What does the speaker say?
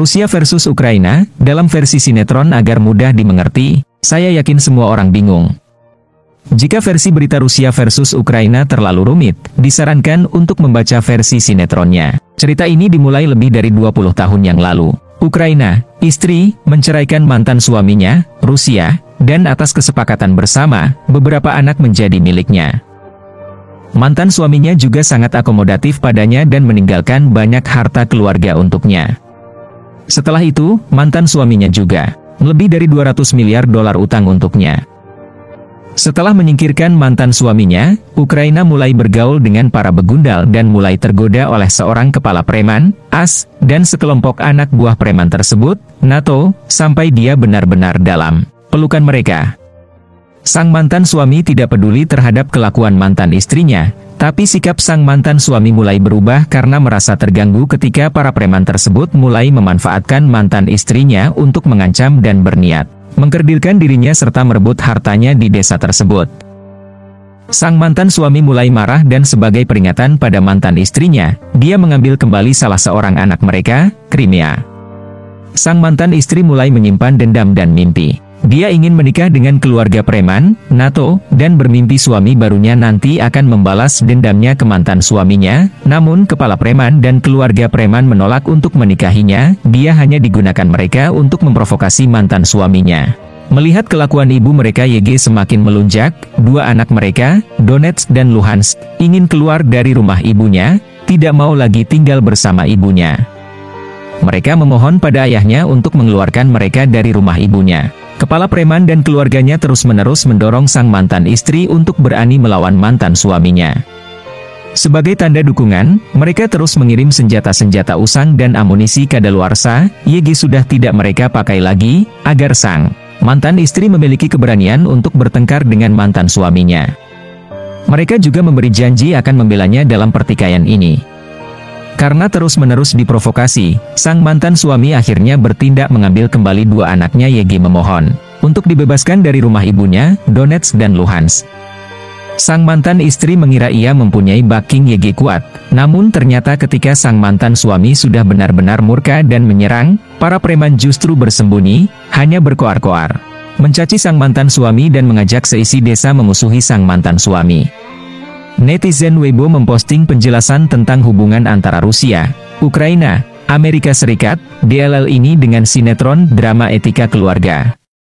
Rusia versus Ukraina, dalam versi sinetron agar mudah dimengerti, saya yakin semua orang bingung. Jika versi berita Rusia versus Ukraina terlalu rumit, disarankan untuk membaca versi sinetronnya. Cerita ini dimulai lebih dari 20 tahun yang lalu. Ukraina, istri, menceraikan mantan suaminya, Rusia, dan atas kesepakatan bersama, beberapa anak menjadi miliknya. Mantan suaminya juga sangat akomodatif padanya dan meninggalkan banyak harta keluarga untuknya. Setelah itu, mantan suaminya juga, lebih dari 200 miliar dolar utang untuknya. Setelah menyingkirkan mantan suaminya, Ukraina mulai bergaul dengan para begundal dan mulai tergoda oleh seorang kepala preman, as, dan sekelompok anak buah preman tersebut, NATO, sampai dia benar-benar dalam pelukan mereka. Sang mantan suami tidak peduli terhadap kelakuan mantan istrinya, tapi sikap sang mantan suami mulai berubah karena merasa terganggu ketika para preman tersebut mulai memanfaatkan mantan istrinya untuk mengancam dan berniat mengkerdilkan dirinya serta merebut hartanya di desa tersebut. Sang mantan suami mulai marah dan sebagai peringatan pada mantan istrinya, dia mengambil kembali salah seorang anak mereka, Crimea. Sang mantan istri mulai menyimpan dendam dan mimpi. Dia ingin menikah dengan keluarga preman, NATO, dan bermimpi suami barunya nanti akan membalas dendamnya ke mantan suaminya, namun kepala preman dan keluarga preman menolak untuk menikahinya, dia hanya digunakan mereka untuk memprovokasi mantan suaminya. Melihat kelakuan ibu mereka YG semakin melunjak, dua anak mereka, Donetsk dan Luhansk, ingin keluar dari rumah ibunya, tidak mau lagi tinggal bersama ibunya. Mereka memohon pada ayahnya untuk mengeluarkan mereka dari rumah ibunya. Kepala preman dan keluarganya terus-menerus mendorong sang mantan istri untuk berani melawan mantan suaminya. Sebagai tanda dukungan, mereka terus mengirim senjata-senjata usang dan amunisi kadaluarsa, YG sudah tidak mereka pakai lagi, agar sang mantan istri memiliki keberanian untuk bertengkar dengan mantan suaminya. Mereka juga memberi janji akan membelanya dalam pertikaian ini. Karena terus-menerus diprovokasi, sang mantan suami akhirnya bertindak mengambil kembali dua anaknya Yegi memohon untuk dibebaskan dari rumah ibunya, Donetsk dan Luhansk. Sang mantan istri mengira ia mempunyai backing Yegi kuat, namun ternyata ketika sang mantan suami sudah benar-benar murka dan menyerang, para preman justru bersembunyi, hanya berkoar-koar. Mencaci sang mantan suami dan mengajak seisi desa memusuhi sang mantan suami. Netizen Weibo memposting penjelasan tentang hubungan antara Rusia, Ukraina, Amerika Serikat, DLL ini dengan sinetron drama etika keluarga.